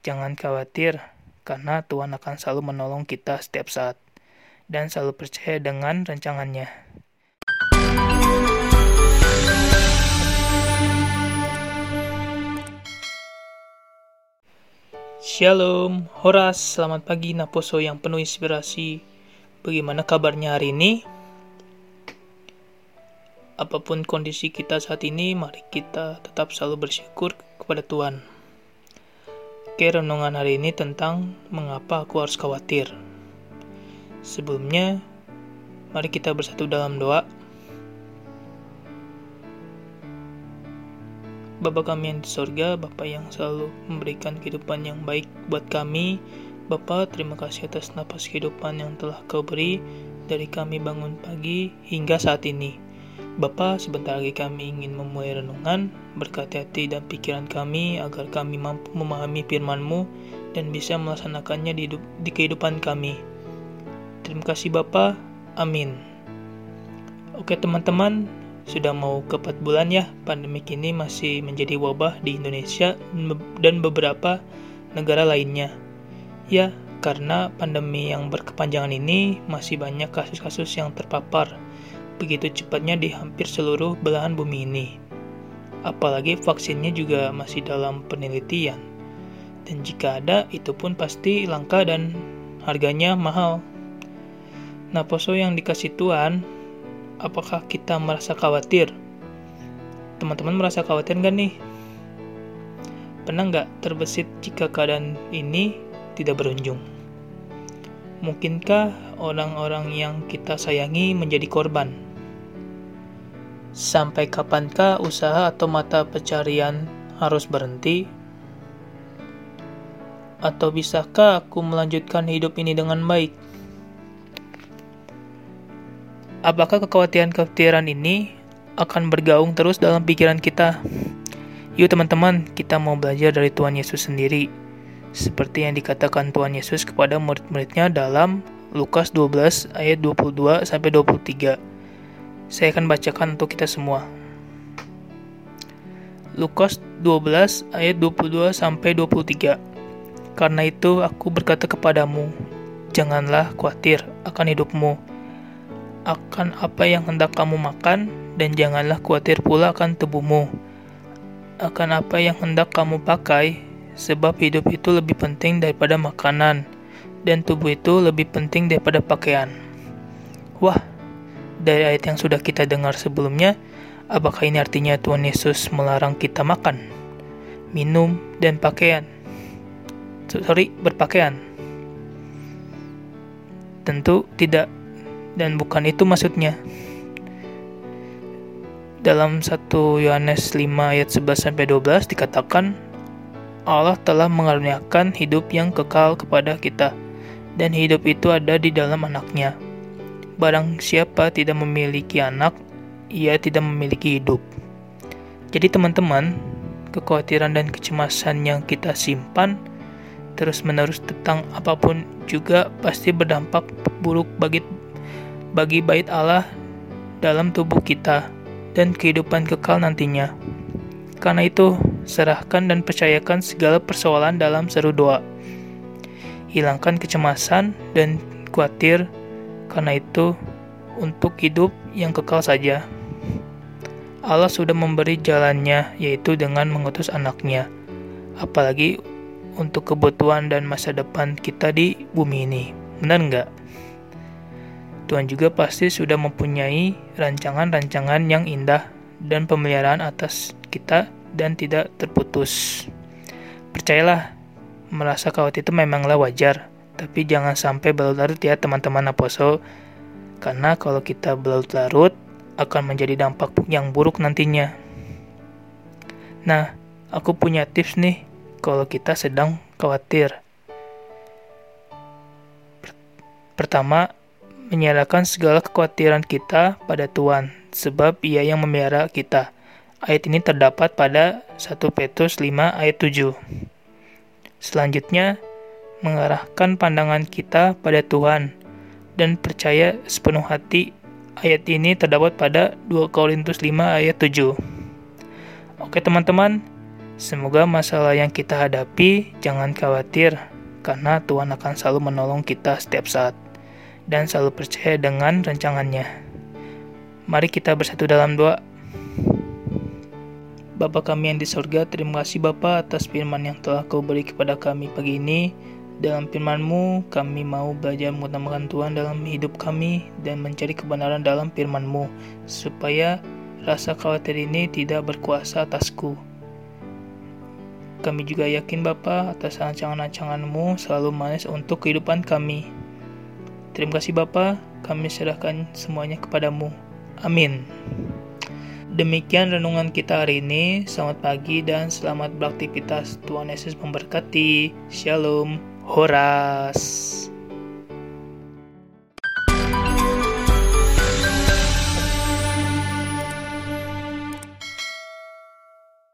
jangan khawatir, karena Tuhan akan selalu menolong kita setiap saat, dan selalu percaya dengan rancangannya. Shalom, Horas, selamat pagi Naposo yang penuh inspirasi. Bagaimana kabarnya hari ini? Apa pun kondisi kita saat ini, mari kita tetap selalu bersyukur kepada Tuhan. Oke, renungan hari ini tentang mengapa aku harus khawatir. Sebelumnya, mari kita bersatu dalam doa. Bapa kami yang di sorga, Bapa yang selalu memberikan kehidupan yang baik buat kami. Bapa, terima kasih atas napas kehidupan yang telah kau beri dari kami bangun pagi hingga saat ini. Bapa, sebentar lagi kami ingin memulai renungan, berkati hati dan pikiran kami agar kami mampu memahami firman-Mu dan bisa melaksanakannya di, di kehidupan kami. Terima kasih Bapa. Amin. Oke teman-teman, sudah mau ke 4 bulan ya pandemi ini masih menjadi wabah di Indonesia dan beberapa negara lainnya. Ya, karena pandemi yang berkepanjangan ini masih banyak kasus-kasus yang terpapar begitu cepatnya di hampir seluruh belahan bumi ini. Apalagi vaksinnya juga masih dalam penelitian. Dan jika ada, itu pun pasti langka dan harganya mahal. Nah, poso yang dikasih Tuhan, apakah kita merasa khawatir? Teman-teman merasa khawatir nggak nih? Pernah nggak terbesit jika keadaan ini tidak berunjung? Mungkinkah orang-orang yang kita sayangi menjadi korban? Sampai kapankah usaha atau mata pencarian harus berhenti? Atau bisakah aku melanjutkan hidup ini dengan baik? Apakah kekhawatiran-kekhawatiran ini akan bergaung terus dalam pikiran kita? Yuk teman-teman, kita mau belajar dari Tuhan Yesus sendiri. Seperti yang dikatakan Tuhan Yesus kepada murid-muridnya dalam Lukas 12 ayat 22 sampai 23. Saya akan bacakan untuk kita semua. Lukas 12 ayat 22 sampai 23. Karena itu aku berkata kepadamu, janganlah khawatir akan hidupmu, akan apa yang hendak kamu makan, dan janganlah khawatir pula akan tubuhmu, akan apa yang hendak kamu pakai, sebab hidup itu lebih penting daripada makanan, dan tubuh itu lebih penting daripada pakaian. Wah, dari ayat yang sudah kita dengar sebelumnya, apakah ini artinya Tuhan Yesus melarang kita makan, minum, dan pakaian? Sorry, berpakaian. Tentu tidak, dan bukan itu maksudnya. Dalam 1 Yohanes 5 ayat 11 sampai 12 dikatakan Allah telah mengaruniakan hidup yang kekal kepada kita dan hidup itu ada di dalam anaknya barang siapa tidak memiliki anak, ia tidak memiliki hidup. Jadi teman-teman, kekhawatiran dan kecemasan yang kita simpan terus-menerus tentang apa pun juga pasti berdampak buruk bagi bagi bait Allah dalam tubuh kita dan kehidupan kekal nantinya. Karena itu, serahkan dan percayakan segala persoalan dalam seru doa. Hilangkan kecemasan dan khawatir karena itu, untuk hidup yang kekal saja, Allah sudah memberi jalannya, yaitu dengan mengutus anaknya. Apalagi untuk kebutuhan dan masa depan kita di bumi ini. Benar nggak? Tuhan juga pasti sudah mempunyai rancangan-rancangan yang indah dan pemeliharaan atas kita dan tidak terputus. Percayalah, merasa khawatir itu memanglah wajar tapi jangan sampai berlarut-larut ya teman-teman aposo. Karena kalau kita berlarut-larut akan menjadi dampak yang buruk nantinya. Nah, aku punya tips nih kalau kita sedang khawatir. Pertama, menyerahkan segala kekhawatiran kita pada Tuhan, sebab Ia yang memelihara kita. Ayat ini terdapat pada 1 Petrus 5 ayat 7. Selanjutnya, mengarahkan pandangan kita pada Tuhan dan percaya sepenuh hati. Ayat ini terdapat pada 2 Korintus 5 ayat 7. Oke teman-teman, Semoga masalah yang kita hadapi jangan khawatir, karena Tuhan akan selalu menolong kita setiap saat dan selalu percaya dengan rancangannya. Mari kita bersatu dalam doa. Bapa kami yang di sorga, terima kasih Bapa atas firman yang telah kau beri kepada kami pagi ini. Dalam firman-Mu, kami mau belajar mengutamakan Tuhan dalam hidup kami dan mencari kebenaran dalam firman-Mu, supaya rasa khawatir ini tidak berkuasa atasku. Kami juga yakin Bapa atas rancangan-rancangan-Mu selalu manis untuk kehidupan kami. Terima kasih Bapa, kami serahkan semuanya kepadamu. Amin. Demikian renungan kita hari ini. Selamat pagi dan selamat beraktivitas. Tuhan Yesus memberkati. Shalom. Horas.